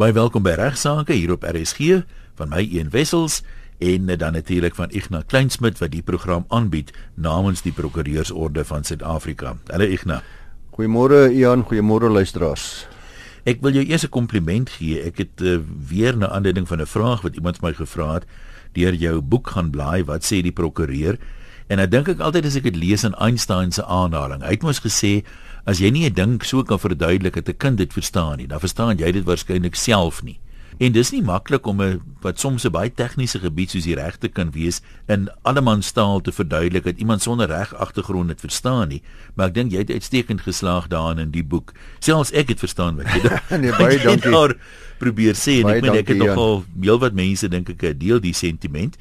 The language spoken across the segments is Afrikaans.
Baie welkom by Regsake hier op RSG van my een wessels en dan natuurlik van Ignas Kleinsmid wat die program aanbied namens die Prokureursorde van Suid-Afrika. Hallo Ignas. Goeiemôre Ian, goeiemôre luisteraars. Ek wil jou eers 'n kompliment gee. Ek het uh, weer 'n aanleiding van 'n vraag wat iemand my gevra het deur jou boek gaan blaai. Wat sê die prokureur? En dan dink ek altyd as ek dit lees in Einstein se aanhaling. Hy het mos gesê as jy nie 'n ding so kan verduidelik dat 'n kind dit verstaan nie, dan verstaan jy dit waarskynlik self nie. En dis nie maklik om 'n wat soms 'n baie tegniese gebied soos die regte kan wees in allemandstaal te verduidelik dat iemand sonder reg agtergrond dit verstaan nie. Maar ek dink jy het uitstekend geslaag daarin in die boek. Selfs ek het verstaan wat jy doen. nee, baie dankie. Daar probeer sê en ek meen ek het nogal heelwat mense dink ek deel die sentiment.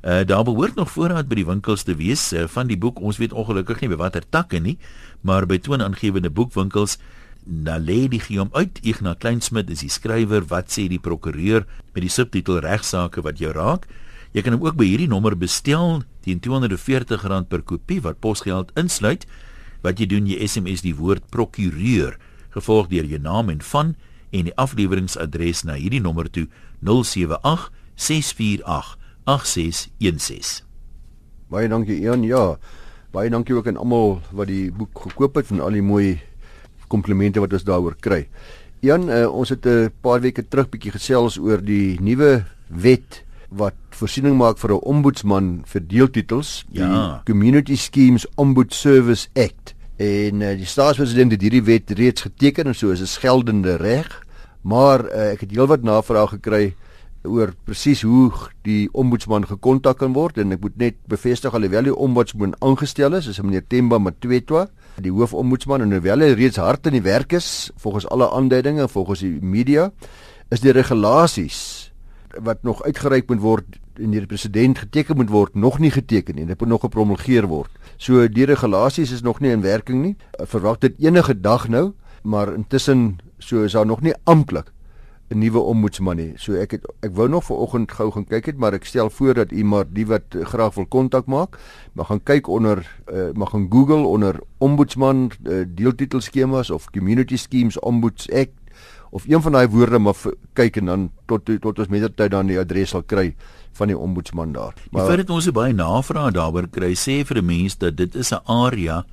Uh, daar behoort nog voorraad by die winkels te wees uh, van die boek. Ons weet ongelukkig nie by watter takke nie, maar by toonaangewende boekwinkels na lê die gee hom uit. Ignas Kleinsmid is die skrywer. Wat sê die prokureur met die subtitel regsaake wat jou raak? Jy kan hom ook by hierdie nommer bestel teen R240 per kopie wat posgeld insluit. Wat jy doen jy SMS die woord prokureur gevolg deur jou naam en van en die afleweringsadres na hierdie nommer toe 078 648 8616 Baie dankie Ian ja Baie dankie ook aan almal wat die boek gekoop het en al die mooi komplimente wat ons daaroor kry. Jan, uh, ons het 'n paar weke terug bietjie gesels oor die nuwe wet wat voorsiening maak vir 'n ombudsman vir deeltitels, die ja. Community Schemes Ombud Service Act. En uh, die staatspresident het hierdie wet reeds geteken en so is dit geldende reg. Maar uh, ek het heelwat navrae gekry oor presies hoe die ombudsman gekontak kan word en ek moet net bevestig alhoewel die ombudsman aangestel is, is meneer Temba Matwetwa, die hoofombudsman en hoewel hy reeds hard in die werk is volgens alle aanduidinge volgens die media, is die regulasies wat nog uitgereik moet word en deur die president geteken moet word nog nie geteken nie. Dit moet nog gepromulgeer word. So die regulasies is nog nie in werking nie. Verwag dit enige dag nou, maar intussen so is daar nog nie amptelik 'n nuwe ombudsman nie. So ek het ek wou nog vanoggend gou gaan kyk het, maar ek stel voor dat u maar die wat graag wil kontak maak, mag gaan kyk onder uh, mag gaan Google onder ombudsman uh, deeltitelskemas of community schemes ombuds act of een van daai woorde maar kyk en dan tot tot ons met tyd dan die adres sal kry van die ombudsman daar. Maar vir dit ons so baie navrae daaroor kry, sê vir 'n mens dat dit is 'n area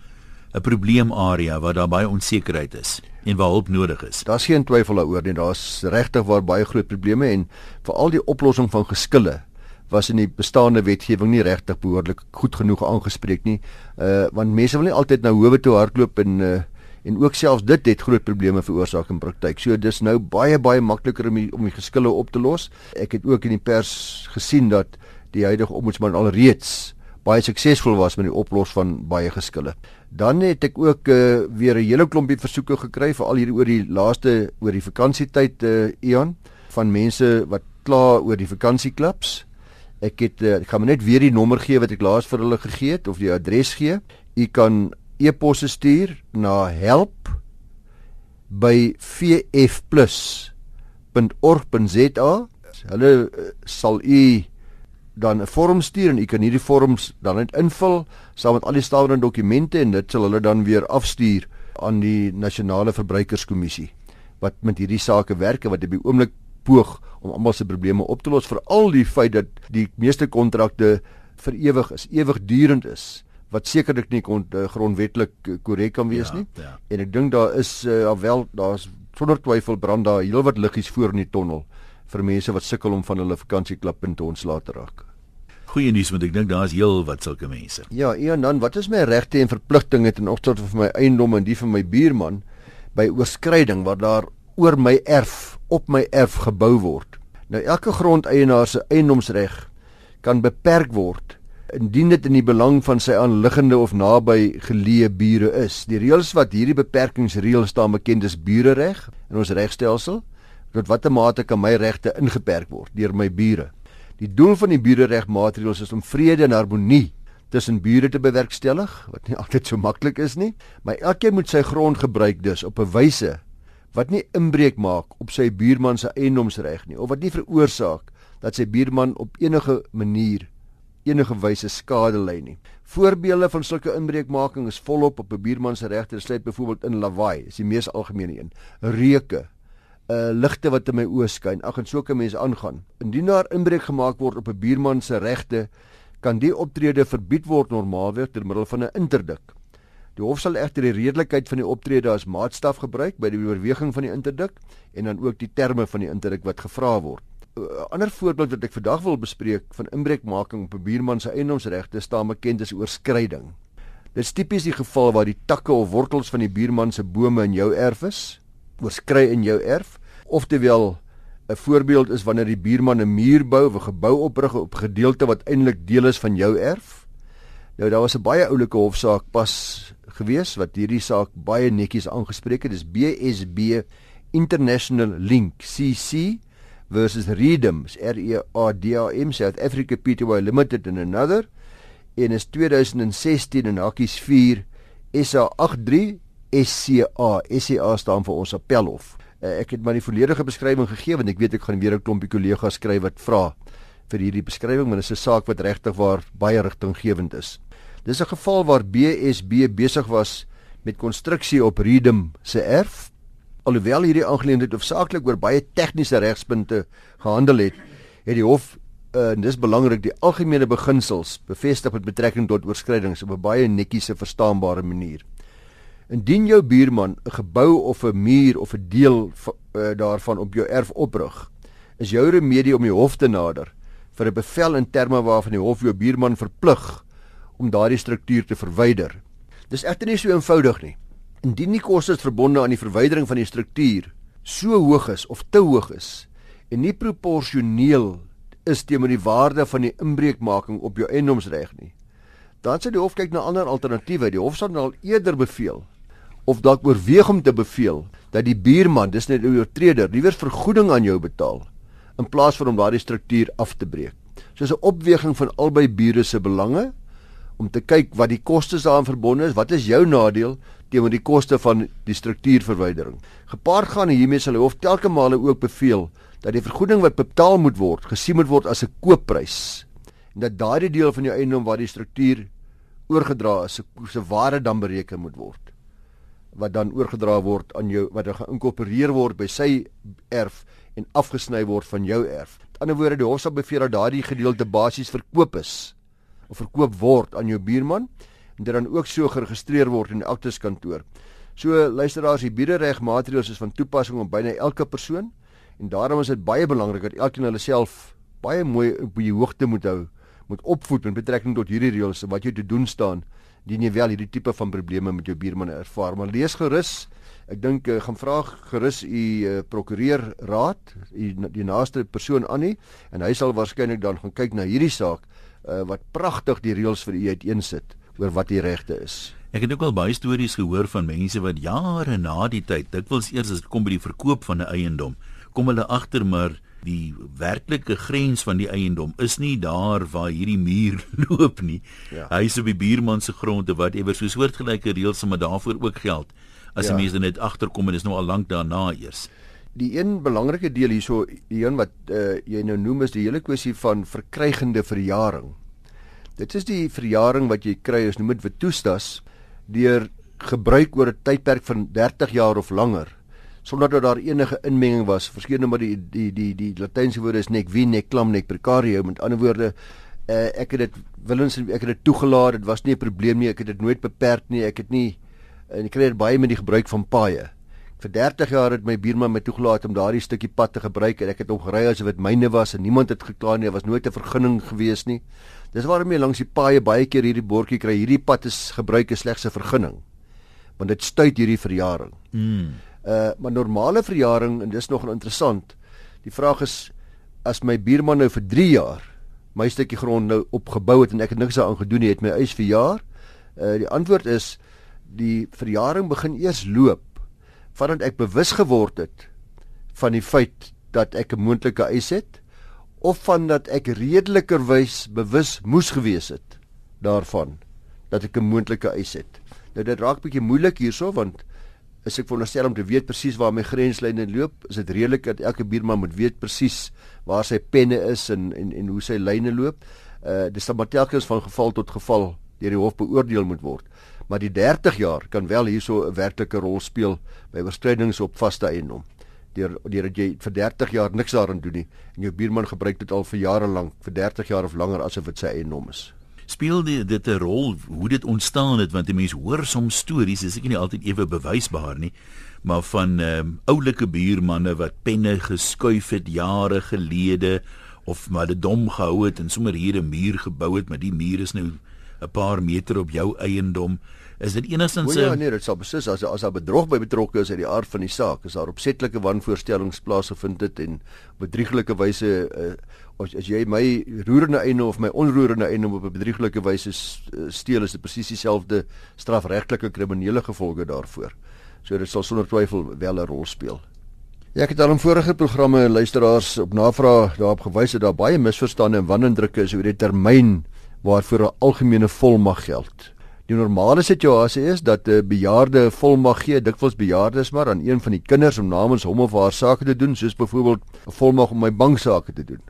'n probleemarea waar daar baie onsekerheid is en waar hulp nodig is. Daar's geen twyfel daaroor nie. Daar's regtig waar baie groot probleme en veral die oplossing van geskille was in die bestaande wetgewing nie regtig behoorlik goed genoeg aangespreek nie. Uh want mense wil nie altyd na howe toe hardloop en uh en ook selfs dit het groot probleme veroorsaak in praktyk. So dis nou baie baie makliker om die, om die geskille op te los. Ek het ook in die pers gesien dat die huidige ombudsman alreeds baie suksesvol was met die oplos van baie geskille. Dan het ek ook uh, weer 'n hele klompie versoeke gekry veral hier oor die laaste oor die vakansietyd uh, Ian van mense wat kla oor die vakansieklubs. Ek het uh, ek gaan net weer die nommer gee wat ek laas vir hulle gegee het of die adres gee. U kan e-posse stuur na help by vfplus.org.za. Hulle uh, sal u dan 'n vorm stuur en u kan hierdie vorms dan net invul saam met al die stawende dokumente en dit sal hulle dan weer afstuur aan die nasionale verbruikerskommissie wat met hierdie sake werk en wat op die oomblik poog om almal se probleme op te los veral die feit dat die meeste kontrakte vir ewig is, ewigdurend is wat sekerlik nie kon uh, grondwetlik korrek kan wees ja, nie. Ja. En ek dink daar is uh, wel daar's sonder twyfel brand daar heelwat liggies voor in die tonnel vir mense wat sukkel om van hulle vakansieklappunte ontslae te raak goeie nuus want ek dink daar's heel wat sulke mense. Ja, en dan wat is my regte en verpligtinge ten opsigte van my eiendom en die van my buurman by oorskryding waar daar oor my erf op my erf gebou word. Nou elke grondeienaar se eiendomsreg kan beperk word indien dit in die belang van sy aanliggende of naby geleë bure is. Die reëls wat hierdie beperkingsreëls staan bekend is burereg in ons regstelsel. Tot watter mate kan my regte ingeperk word deur my bure? Die doel van die bureregmaatreëls is om vrede en harmonie tussen bure te bewerkstellig, wat nie altyd so maklik is nie, maar elkeen moet sy grond gebruik dus op 'n wyse wat nie inbreuk maak op sy buurman se eiendomsreg nie of wat nie veroorsaak dat sy buurman op enige manier enige wyse skade ly nie. Voorbeelde van sulke inbreukmaking is volop op 'n buurman se regte, sluit byvoorbeeld in lawaai, is die mees algemene een. Reuke uh ligte wat in my oë skyn. Ag en so kan mense aangaan. Indien daar inbreuk gemaak word op 'n buurman se regte, kan die optrede verbied word normaalweg deur middel van 'n interdik. Die hof sal egter die redelikheid van die optrede as maatstaf gebruik by die oorweging van die interdik en dan ook die terme van die interdik wat gevra word. 'n Ander voorbeeld wat ek vandag wil bespreek van inbreukmaking op 'n buurman se eiendomsregte staan bekend as oorskryding. Dit is tipies die geval waar die takke of wortels van die buurman se bome in jou erf is oorskry in jou erf. Oftewel 'n voorbeeld is wanneer die buurman 'n muur bou of 'n gebou oprig op gedeelte wat eintlik deel is van jou erf. Nou daar was 'n baie oulike hofsaak pas gewees wat hierdie saak baie netjies aangespreek het. Dis BSB International Link CC versus Redom, R E A D A M South Africa Pty Limited and another en is 2016 in hakkies 4 SA 83 SCA. SCA staan vir ons appelhof. Uh, ek het maar die volledige beskrywing gegee want ek weet ek gaan weer 'n klompie kollegas skryf wat vra vir hierdie beskrywing, maar dit is 'n saak wat regtig waar baie rigtinggewend is. Dis 'n geval waar BSB besig was met konstruksie op Redem se erf. Alhoewel hierdie aangeleentheid hoofsaaklik oor baie tegniese regspunte gehandel het, het die hof uh, en dis belangrik die algemene beginsels bevestig met betrekking tot oorskrydings op 'n baie netjiese verstaanbare manier. Indien jou buurman 'n gebou of 'n muur of 'n deel uh, daarvan op jou erf oprig, is jou remedie om die hof te nader vir 'n bevel in terme waarvan die hof jou buurman verplig om daardie struktuur te verwyder. Dis egter nie so eenvoudig nie. Indien die kostes verbonde aan die verwydering van die struktuur so hoog is of te hoog is en nie proporsioneel is teenoor die waarde van die inbreukmaking op jou eiendomsreg nie, dan sal die hof kyk na ander alternatiewe. Die hof sal dan al eerder beveel of dalk oorweeg om te beveel dat die buurman, dis net 'n oortreder, liewer vergoeding aan jou betaal in plaas van om daardie struktuur af te breek. Soos 'n opweging van albei bure se belange om te kyk wat die kostes daaraan verbonde is, wat is jou nadeel teenoor die koste van die struktuurverwydering. Gepaard gaan hiermee sal die hof telke male ook beveel dat die vergoeding wat betaal moet word, gesien moet word as 'n koopprys en dat daardie deel van jou eiendom waar die struktuur oorgedra is, se waarde dan bereken moet word wat dan oorgedra word aan jou wat geïnkorporeer word by sy erf en afgesny word van jou erf. Met ander woorde, die hof sal beveel dat daardie gedeelte basies verkoop is of verkoop word aan jou buurman en dit dan ook so geregistreer word in die akteskantoor. So luisteraars, die biederegmaatreëls is van toepassing op byna elke persoon en daarom is dit baie belangrik dat elkeen hulle self baie mooi op die hoogte moet hou, moet opvoed met betrekking tot hierdie reëls wat jy te doen staan dien jy wel hierdie tipe van probleme met jou buurman ervaar. Maar lees gerus. Ek dink ek uh, gaan vra gerus u uh, prokureur raad, u die naaste persoon aan u en hy sal waarskynlik dan gaan kyk na hierdie saak uh, wat pragtig die reëls vir u uiteensit oor wat die regte is. Ek het ook al baie stories gehoor van mense wat jare na die tyd, dikwels eers as dit kom by die verkoop van 'n eiendom, kom hulle agter maar die werklike grens van die eiendom is nie daar waar hierdie muur loop nie. Ja. Hy is op die buurman se grond of whatever, so soortgelyke reëls maar daarvoor ook geld. As ja. die mense net agterkom en dit is nou al lank daarna eers. Die een belangrike deel hierso, die een wat uh, jy nou noem is die hele kwessie van verkrygende verjaring. Dit is die verjaring wat jy kry as noem dit vetustas deur gebruik oor 'n tydperk van 30 jaar of langer sonder dat daar enige inmenging was. Verskeidenheid maar die die die die latynse woorde is nek wie nek klam nek precario met ander woorde uh, ek het dit willens ek het dit toegelaat. Dit was nie 'n probleem nie. Ek het dit nooit beperk nie. Ek het nie en ek kry dit baie met die gebruik van paaie. Vir 30 jaar het my buurman my toegelaat om daardie stukkie pad te gebruik en ek het hom gery asof dit myne was en niemand het gekla nie. Daar was nooit 'n vergunning gewees nie. Dis waarom jy langs die paaie baie keer hierdie bordjie kry. Hierdie pad is gebruik is slegs 'n vergunning. Want dit stuit hierdie verjaring. Mm. Uh maar normale verjaring en dis nogal interessant. Die vraag is as my buurman nou vir 3 jaar my stukkie grond nou opgebou het en ek het niks daaraan gedoen nie, het my eis verjaar. Uh die antwoord is die verjaring begin eers loop vandat ek bewus geword het van die feit dat ek 'n moontlike eis het of van dat ek redelikerwys bewus moes gewees het daarvan dat ek 'n moontlike eis het. Nou dit raak bietjie moeilik hierso want is ek veronderstel om te weet presies waar my grenslyne loop. Is dit redelik dat elke buurman moet weet presies waar sy penne is en en en hoe sy lyne loop? Uh dis dan maar telkens van geval tot geval deur die hof beoordeel moet word. Maar die 30 jaar kan wel hierso 'n werklike rol speel by oorskridings op vaste eiendom. deur deurdat jy vir 30 jaar niks daaraan doen nie en jou buurman gebruik dit al vir jare lank vir 30 jaar of langer asof dit sy eiendom is speel dit dit 'n rol hoe dit ontstaan het want mense hoor soms stories dis ek nie altyd ewe bewysbaar nie maar van um, oulike buurmanne wat penne geskuif het jare gelede of maar dit dom gehou het en sommer hier 'n muur gebou het maar die muur is nou 'n paar meter op jou eiendom is dit enigstens Ja nee dit sal beslis as as daar bedrog by betrokke is uit die aard van die saak is daar opsetlike wanvoorstellings plaasgevind het en bedrieglike wyse uh, as, as jy my roerende eiendom of my onroerende eiendom op 'n bedrieglike wyse eh, steel is dit presies dieselfde strafregtelike kriminele gevolge daarvoor so dit sal sonder twyfel wel 'n rol speel Ja, ek het al in vorige programme luisteraars op navraag daarop gewys dat daar baie misverstande en wanindrukke is oor die termyn waarvoor 'n algemene volmag geld. Die normale situasie is dat 'n bejaarde volmag gee, dikwels bejaardes maar aan een van die kinders om namens hom of haar sake te doen, soos byvoorbeeld 'n volmag om my banksake te doen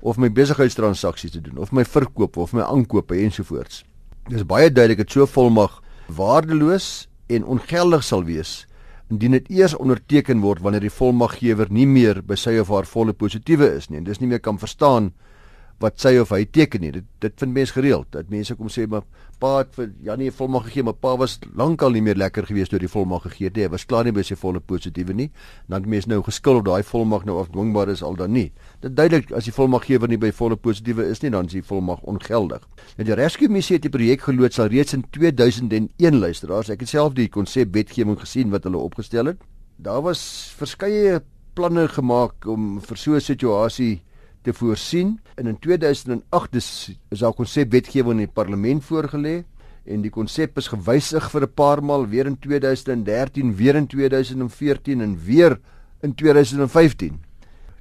of my besigheidstransaksies te doen of my verkoop of my aankope ensovoorts. Dis baie duidelik dat so 'n volmag waardeloos en ongeldig sal wees indien dit eers onderteken word wanneer die volmaggewer nie meer by sy of haar volle positiewe is nie en dis nie meer kan verstaan wat sy of hy teken nie. Dit dit vind mense gereeld. Dat mense kom sê maar pa het vir Janie 'n volmag gegee, maar pa was lankal nie meer lekker gewees deur die volmag gegee het. Hy was klaar nie by sy volle positiewe nie. Dan het mense nou geskil of daai volmag nou afdwingbaar is al dan nie. Dit duidelik as die volmaggewer nie by volle positiewe is nie, dan is die volmag ongeldig. En die Rescue Missie het die projek geloods al reeds in 2001 luisteraars. Ek het self die konsep wetgewing gesien wat hulle opgestel het. Daar was verskeie planne gemaak om vir so 'n situasie te voorsien. En in 2008 is, is daar konsep wetgewing in die parlement voorgelê en die konsep is gewysig vir 'n paar maal weer in 2013, weer in 2014 en weer in 2015.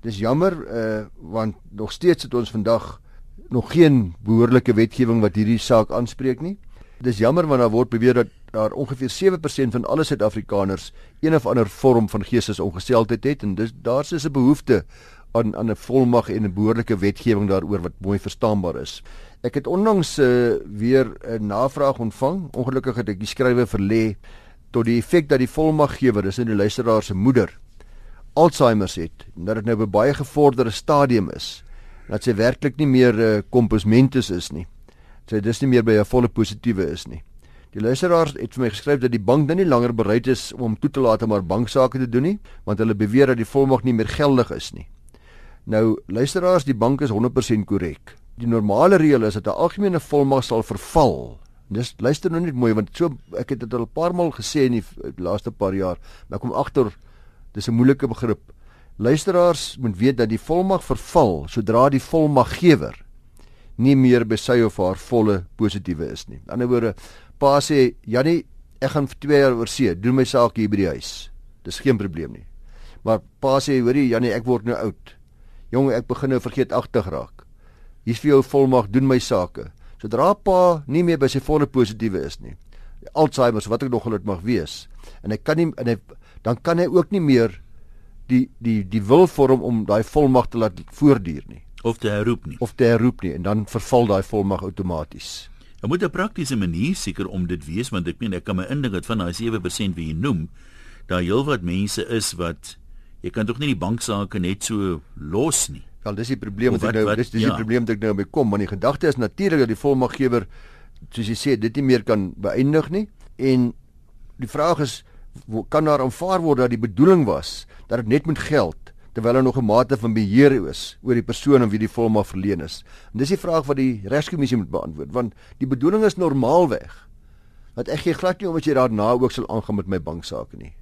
Dis jammer uh want nog steeds het ons vandag nog geen behoorlike wetgewing wat hierdie saak aanspreek nie. Dis jammer want daar word beweer dat daar ongeveer 7% van alle Suid-Afrikaners een of ander vorm van geestesongesteldheid het en dis daar's 'n behoefte aan aan 'n volmag en 'n behoorlike wetgewing daaroor wat mooi verstaanbaar is. Ek het onlangs uh, weer 'n navraag ontvang. Ongelukkig het ek die skrywe verlê tot die effek dat die volmaggewer, dis in die luisteraar se moeder, Alzheimer het, dat dit nou 'n baie gevorderde stadium is. Dat sy werklik nie meer uh, komposmentus is nie. Sy dis nie meer by 'n volle positiewe is nie. Die luisteraar het vir my geskryf dat die bank dan nie langer bereid is om toe te laat om haar banksaake te doen nie, want hulle beweer dat die volmag nie meer geldig is nie. Nou luisteraars, die bank is 100% korrek. Die normale reël is dat 'n algemene volmag sal verval. Dis luister nou net mooi want so ek het dit al 'n paar maal gesê in die laaste paar jaar, maar kom agter dis 'n moeilike begrip. Luisteraars moet weet dat die volmag verval sodra die volmaggewer nie meer by sy of haar volle positiewe is nie. Aan die ander woorde, pa sê Jannie, ek gaan vir 2 jaar oor see, doen my saak hier by die huis. Dis geen probleem nie. Maar pa sê, hoorie Jannie, ek word nou oud. Jong, ek begin nou vergeetagtig raak. Hier's vir jou volmag, doen my sake. Sodra pa nie meer by sy volle positiewe is nie. Alzheimer, wat ek nog al dit mag wees. En hy kan nie en hy dan kan hy ook nie meer die die die wil vorm om daai volmag te laat voortduur nie of te herroep nie of te herroep nie en dan verval daai volmag outomaties. Daar moet 'n praktiese manier seker om dit wees want ek meen ek kan my indink dat van daai 7% wie jy noem, daar heelwat mense is wat jy kan tog nie die banksaake net so los nie. Wel dis die probleem wat, wat ek nou wat, dis dis ja. die probleem wat ek nou mee kom, want die gedagte is natuurlik dat die volmaggewer soos jy sê dit nie meer kan beëindig nie en die vraag is kan daar aanvaar word dat die bedoeling was dat dit net moet geld terwyl daar nog 'n mate van beheer is oor die persoon aan wie die volmag verleen is. En dis die vraag wat die regskommissie moet beantwoord want die bedoeling is normaalweg dat ek gee glad nie om as jy daarna ook sal aangaan met my banksaake nie.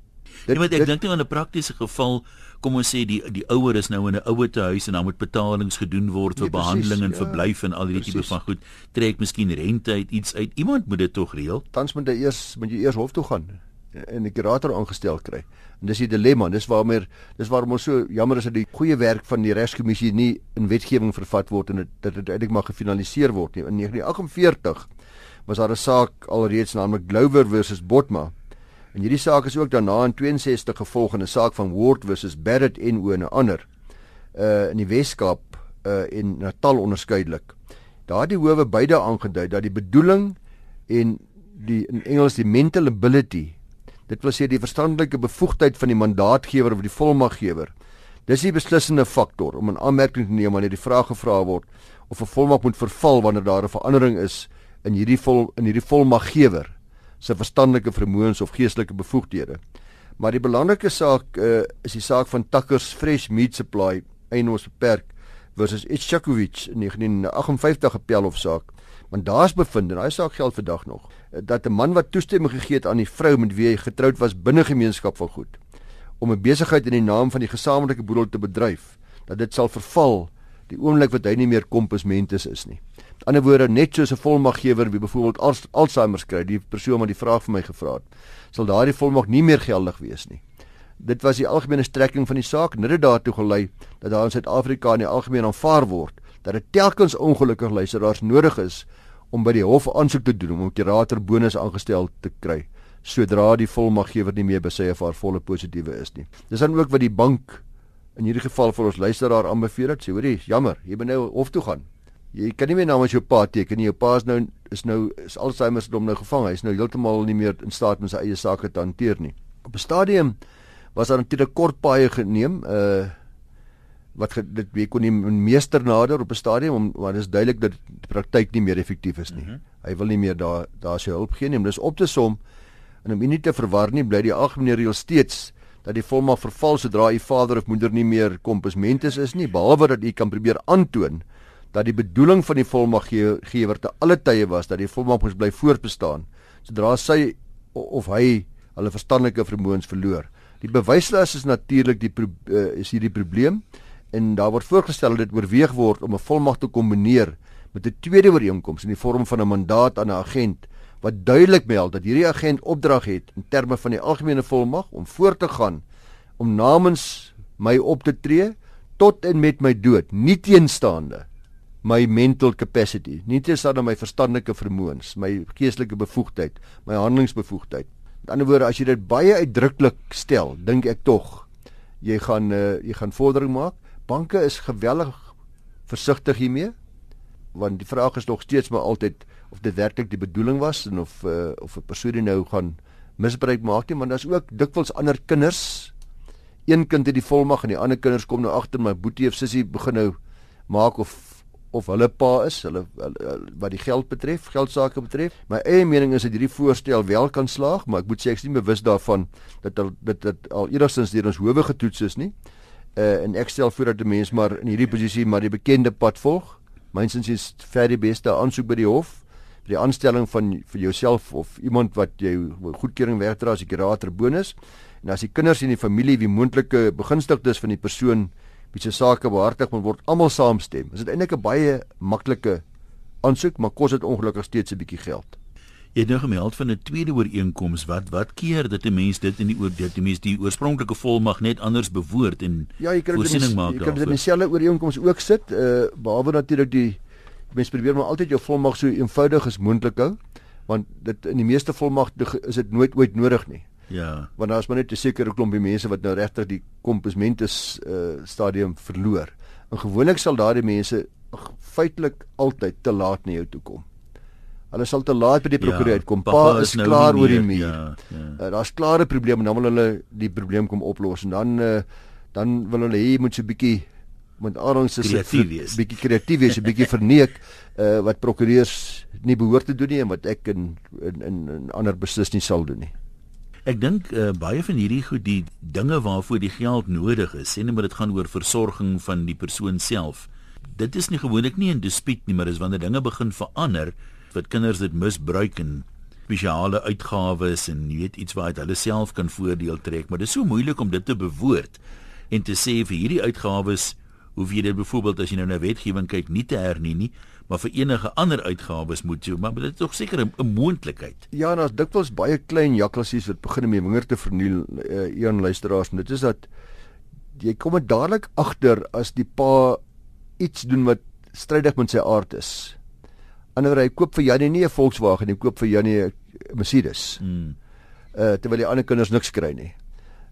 Dit, nee, ek dink nie in 'n praktiese geval kom ons sê die die ouer is nou in 'n ouer te huis en dan moet betalings gedoen word vir nee, behandeling en ja, verblyf en al hierdie tipe van goed. Trek miskien rente uit iets uit. Iemand moet dit tog reël. Tans moet jy eers moet jy eers hof toe gaan en 'n kurator aangestel kry. En dis die dilemma. Dis waarom er dis waarom ons so jammer is dat die goeie werk van die regskommissie nie in wetgewing vervat word en dit dit uiteindelik maar gefinaliseer word nie. In 1948 was daar 'n saak alreeds naamlik Glover versus Botma En hierdie saak is ook daarna in 62 gevolg in 'n saak van Ward versus Barrett en o 'n ander uh in die Weskaap uh en Natal onderskeidelik. Daardie howe beide aangedui dat die bedoeling en die in Engels die mental ability Dit wil sê die verstandelike bevoegdheid van die mandaatgewer of die volmaggewer. Dis die beslissende faktor om 'n aanmerking te neem wanneer die vraag gevra word of 'n volmag moet verval wanneer daar 'n verandering is in hierdie vol in hierdie volmaggewer se verstandelike vermoëns of geestelike bevoegdhede. Maar die belangrike saak uh, is die saak van Tucker's Fresh Meat Supply Eienaars Beperk versus Ichakovic in 1958 appel of saak. Want daar's bevind en daai saak geld vandag nog dat 'n man wat toestemming gegee het aan die vrou met wie hy getroud was binne gemeenskap van goed om 'n besigheid in die naam van die gesamentlike boedel te bedryf, dat dit sal verval die oomblik wat hy nie meer kompensmentes is nie. Met ander woorde, net soos 'n volmaggewer wie byvoorbeeld Alzheimer kry, die persoon wat die vraag vir my gevra het, sal daardie volmag nie meer geldig wees nie. Dit was die algemene strekking van die saak, net daartoe gelei dat daar in Suid-Afrika in die algemeen aanvaar word dat dit telkens ongelukkig luisteraars nodig is om by die hof aansoek te doen om 'n kurator bonus aangestel te kry sodra die volmaggewer nie meer besê of haar volle positiewe is nie. Dis dan ook wat die bank in hierdie geval vir ons luisteraar aanbeveel het. Sê hoorie, jammer, jy moet nou hof toe gaan. Jy kan nie meer namens jou pa teken nie. Jou pa is nou is nou is Alzheimer se dom nou gevang. Hy is nou heeltemal nie meer in staat om sy eie sake te hanteer nie. Op 'n stadium was daar natuurlik kort paaie geneem, uh wat ge, dit wie kon nie meester nader op 'n stadium om want dit is duidelik dat die praktyk nie meer effektief is nie. Mm -hmm. Hy wil nie meer daar daar sy hulp gee nie. Dis op te som en om nie te verwar nie, bly die algemene reël steeds dat die volmag verval sodra u vader of moeder nie meer kompensmentes is nie, behalwe dat u kan probeer aantoon dat die bedoeling van die volmaggewer te alle tye was dat die volmag moes bly voortbestaan sodra sy of hy hulle verstandelike vermoëns verloor. Die bewyslas is natuurlik die uh, is hierdie probleem en daar word voorgestel dat dit oorweeg word om 'n volmag te kombineer met 'n tweede ooreenkoms in die vorm van 'n mandaat aan 'n agent wat duidelik meld dat hierdie agent opdrag het in terme van die algemene volmag om voort te gaan om namens my op te tree tot en met my dood, nie teenstaande my mental capacity, nie te staan aan my verstandelike vermoëns, my geestelike bevoegdheid, my handelingsbevoegdheid. Met ander woorde, as jy dit baie uitdruklik stel, dink ek tog jy gaan uh, jy gaan vordering maak. Banke is geweldig versigtig hiermee want die vraag is nog steeds maar altyd of dit werklik die bedoeling was en of uh, of 'n persoon nou gaan misbruik maak nie, want daar's ook dikwels ander kinders. Een kind het die volmag en die ander kinders kom nou agter my boetie of sussie begin nou maak of of hulle pa is, hulle, hulle wat die geld betref, geldsaake betref. My eie mening is dat hierdie voorstel wel kan slaag, maar ek moet sê ek is nie bewus daarvan dat dit dit al eerstens deur ons howe getoets is nie. Uh en ek stel voor dat die mens maar in hierdie posisie maar die bekende pad volg. Mynsins is vir die beste aansoek by die hof vir die aanstelling van vir jouself of iemand wat jou goedkeuring wegdra as 'n kurator bonus. En as die kinders en die familie wie moontlike begunstigdes van die persoon wie se sake behartig moet word almal saamstem. Dit is eintlik 'n baie maklike aansoek, maar kos dit ongelukkig steeds 'n bietjie geld. Jy het nou gemeld van 'n tweede ooreenkoms wat wat keer dat 'n mens dit in die oor dit die mens die oorspronklike volmag net anders bewoord en ja, jy kan voorsiening maak. Jy kan dit in dieselfde ooreenkoms ook sit, uh behalwe natuurlik die mens probeer maar altyd jou volmag so eenvoudig as moontlik hou, want dit in die meeste volmagte is dit nooit ooit nodig nie. Ja. Want daar is maar net 'n sekere klompie mense wat nou regtig die kompismentes uh stadium verloor. En gewoonlik sal daardie mense feitelik altyd te laat na jou toe kom. Hulle sal te laat by die ja, prokureur uitkom. Ja, pa is nou klaar oor die muur. Ja, ja. Uh, Daar's klare probleme en dan wil hulle die probleem kom oplos en dan uh dan wil hulle hê jy moet so 'n bietjie met aanhangs is kreatief bietjie kreatief wees, 'n bietjie verneek uh wat prokureurs nie behoort te doen nie en wat ek in in in, in ander beslis nie sal doen nie. Ek dink uh, baie van hierdie goed die dinge waarvoor die geld nodig is, sê net maar dit gaan oor versorging van die persoon self. Dit is nie gewoonlik nie in dispuut nie, maar dis wanneer dinge begin verander wat kinders dit misbruik en spesiale uitgawes en jy weet iets wat hulle self kan voordeel trek, maar dit is so moeilik om dit te bewoord en te sê vir hierdie uitgawes hoef jy dit byvoorbeeld as jy nou na wetgewing kyk nie te hernie nie, maar vir enige ander uitgawes moet jy maar dit is tog seker 'n moontlikheid. Ja, en daar's dikwels baie klein jakkalies wat begin om die honger te verniel uh, een luisteraars en dit is dat jy kom dadelik agter as die pa iets doen wat strydig met sy aard is. Anderswoorde hy koop vir Janie nie 'n Volkswagen hy koop vir Janie 'n Mercedes. Hmm. Uh terwyl die ander kinders niks kry nie.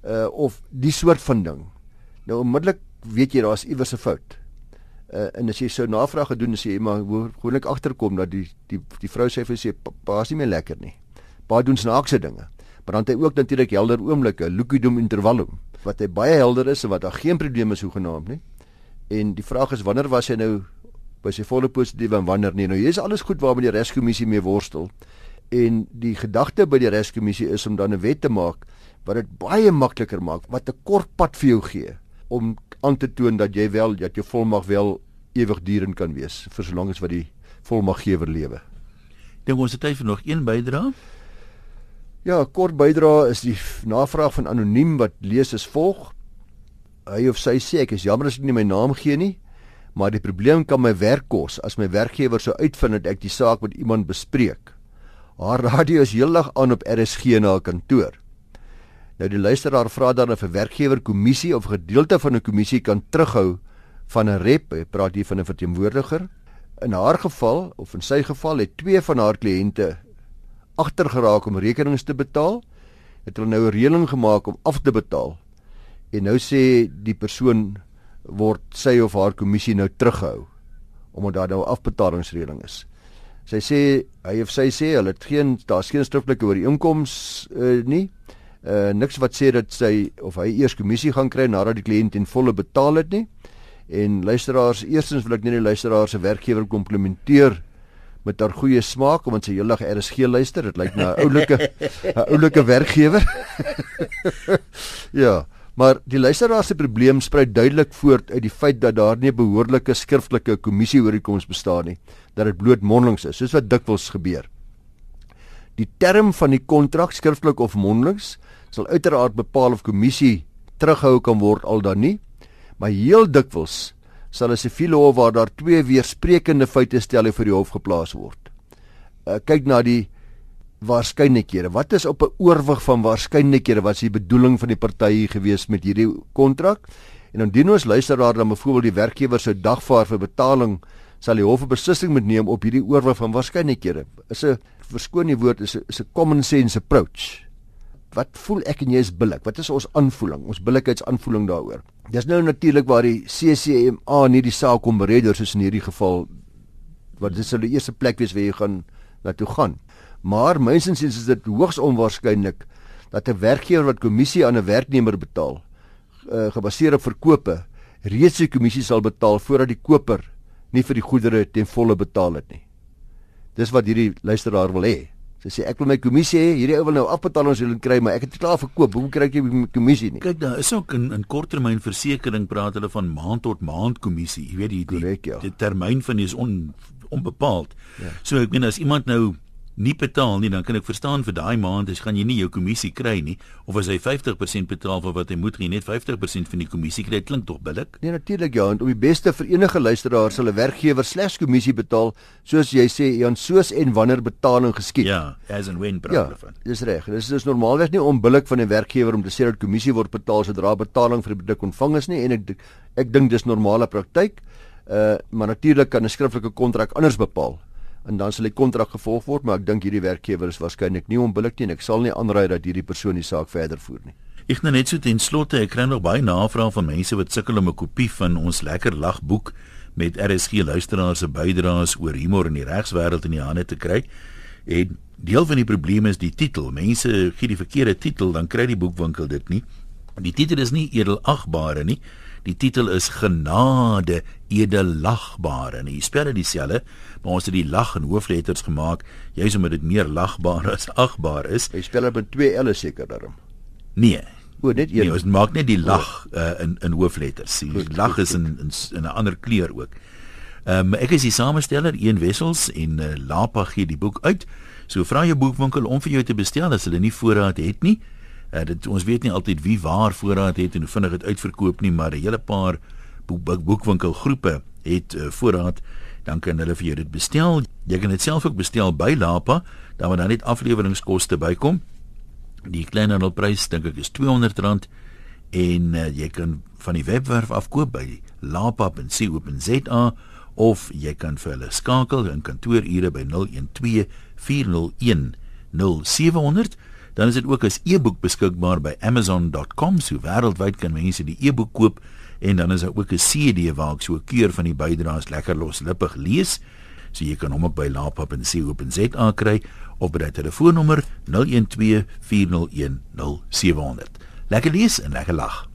Uh of die soort van ding. Nou onmiddellik weet jy daar's iewers 'n fout uh, en as jy sou navraag gedoen en sê maar ek agterkom dat die die die vrou sê vir sy pa is nie meer lekker nie. Pa doen snaakse dinge. Maar dan het hy ook natuurlik helder oomblikke, lucidum intervallum, wat hy baie helder is en wat daar geen probleme is hoegenaamd nie. En die vraag is wanneer was hy nou by sy volle positief en wanneer nie. Nou hier is alles goed waarmee die reskommissie mee worstel. En die gedagte by die reskommissie is om dan 'n wet te maak wat dit baie makliker maak, wat 'n kort pad vir jou gee om aan te toon dat jy wel dat jou volmag wel ewigdurend kan wees vir solank as wat die volmaggewer lewe. Dink ons het vir nog een bydrae? Ja, kort bydrae is die navraag van anoniem wat lees as volg. Hy of sy sê ek is jammer as ek nie my naam gee nie maar die probleem kan my werk kos as my werkgewer sou uitvind dat ek die saak met iemand bespreek. Haar radio is heeldag aan op RSG na haar kantoor. Nou die luisteraar vra dan of 'n werkgewer kommissie of gedeelte van 'n kommissie kan terughou van 'n rep, hy praat hier van 'n verteenwoordiger. In haar geval of in sy geval het twee van haar kliënte agtergeraak om rekenings te betaal. Het hulle nou 'n reëling gemaak om af te betaal. En nou sê die persoon word sy of haar kommissie nou teruggehou omdat daar nou afbetalingsreëling is. Sy sê hy of sy sê hulle het geen daar's geen skriftelike ooreenkoms uh, nie. Uh niks wat sê dat sy of hy eers kommissie gaan kry nadat die kliënt in volle betaal het nie. En luisteraars, eerstens wil ek net die luisteraar se werkgewer komplimenteer met haar goeie smaak omdat sy heeldag RSG luister. Dit lyk na 'n oulike 'n oulike werkgewer. ja. Maar die luisteraar se probleem spruit duidelik voort uit die feit dat daar nie 'n behoorlike skriftelike kommissie ooreenkoms bestaan nie, dat dit bloot mondelings is, soos wat dikwels gebeur. Die term van die kontrak, skriftelik of mondelings, sal uiteraard bepaal of kommissie teruggehou kan word al dan nie, maar heel dikwels sal 'n siviele hof waar daar twee weersprekende feite stel vir die hof geplaas word. Uh, kyk na die waarskynlikhede. Wat is op 'n oorwig van waarskynlikhede wat se bedoeling van die partye gewees met hierdie kontrak? En indien ons luisteraar dan byvoorbeeld die werkgewer se dagvaar vir betaling sal die hof 'n beslissing moet neem op hierdie oorwig van waarskynlikhede. Is 'n verskoon die woord is 'n is 'n common sense approach. Wat voel ek en jy is billik? Wat is ons aanvoeling? Ons billikheidsaanvoeling daaroor. Dis nou natuurlik waar die CCMA nie die saak kom beredder soos in hierdie geval wat dis sou die eerste plek wees waar jy gaan na toe gaan. Maar mensens is dit hoogs onwaarskynlik dat 'n werkgewer wat kommissie aan 'n werknemer betaal, uh, gebaseer op verkope, reeds die kommissie sal betaal voordat die koper nie vir die goedere ten volle betaal het nie. Dis wat hierdie luisteraar wil hê. Sy sê ek wil my kommissie hê, hierdie ou wil nou afbetalings wil kry, maar ek het dit klaar verkoop. Hoe kry ek die kommissie nie? Kyk, daar is ook in in korttermyn versekering praat hulle van maand tot maand kommissie. Jy weet die die, Correct, ja. die termyn van is on onbepaald. Ja. So ek meen as iemand nou nie betaal nie, dan kan ek verstaan vir daai maand as gaan jy nie jou kommissie kry nie of as hy 50% betaal vir wat hy moet gee, net 50% van die kommissie kry, klink tog billik? Nee, natuurlik ja, en om die beste vir enige luisteraar sal 'n werkgewer slegs kommissie betaal soos jy sê, Jan, soos en wanneer betaling geskied. Ja, as and when praat ja, van. Dis reg. Dis is normaalweg nie onbillik van 'n werkgewer om te sê dat kommissie word betaal sodra betaling vir die produk ontvang is nie en ek ek dink dis normale praktyk. Uh maar natuurlik kan 'n skriftelike kontrak anders bepaal en dan sal die kontrak gevolg word, maar ek dink hierdie werkgewer is waarskynlik nie onbillik nie en ek sal nie aanraai dat hierdie persoon die saak verder voer nie. Ek nou net so ten slotte, ek kry nog baie navrae van mense wat sukkel om 'n kopie van ons lekker lagboek met RSG luisteraars se bydraes oor humor in die regswêreld in die hande te kry. En deel van die probleem is die titel. Mense gee die verkeerde titel, dan kry die boekwinkel dit nie. Die titel is nie edelagbare nie. Die titel is Genade edelagbare. En hier spel dit dieselfde, maar ons het die lag in hoofletters gemaak, juis omdat dit meer lagbaar as agbaar is. Hy spel dit met twee L's seker daarom. Nee. O, net een. Nee, ons maak net die lag uh, in in hoofletters. Die lag is in in, in 'n ander kleur ook. Ehm um, ek is die samesteller een wessels en uh, Lapa gee die boek uit. So vra jou boekwinkel om vir jou te bestel as hulle nie voorraad het nie. Uh, dit ons weet nie altyd wie waar voorraad het en hoe vinnig dit uitverkoop nie, maar 'n hele paar boek, boekwinkelgroepe het uh, voorraad, dan kan hulle vir jou dit bestel. Jy kan dit self ook bestel by Lapa, dan word dan net afleweringskoste bykom. Die kleinhandelprys dink ek is R200 en uh, jy kan van die webwerf afkoop by lapa.co.za of jy kan vir hulle skakel in kantoorure by 012 401 0700 dan is dit ook as e-boek beskikbaar by amazon.com so wêreldwyd kan mense die e-boek koop en dan is daar ook 'n CD waar ek so 'n keur van die bydraes lekker loslippig lees So jy kan hom ook by lapap.co.za kry of by die telefoonnommer 012 401 0700. Lekker lees en lekker lag.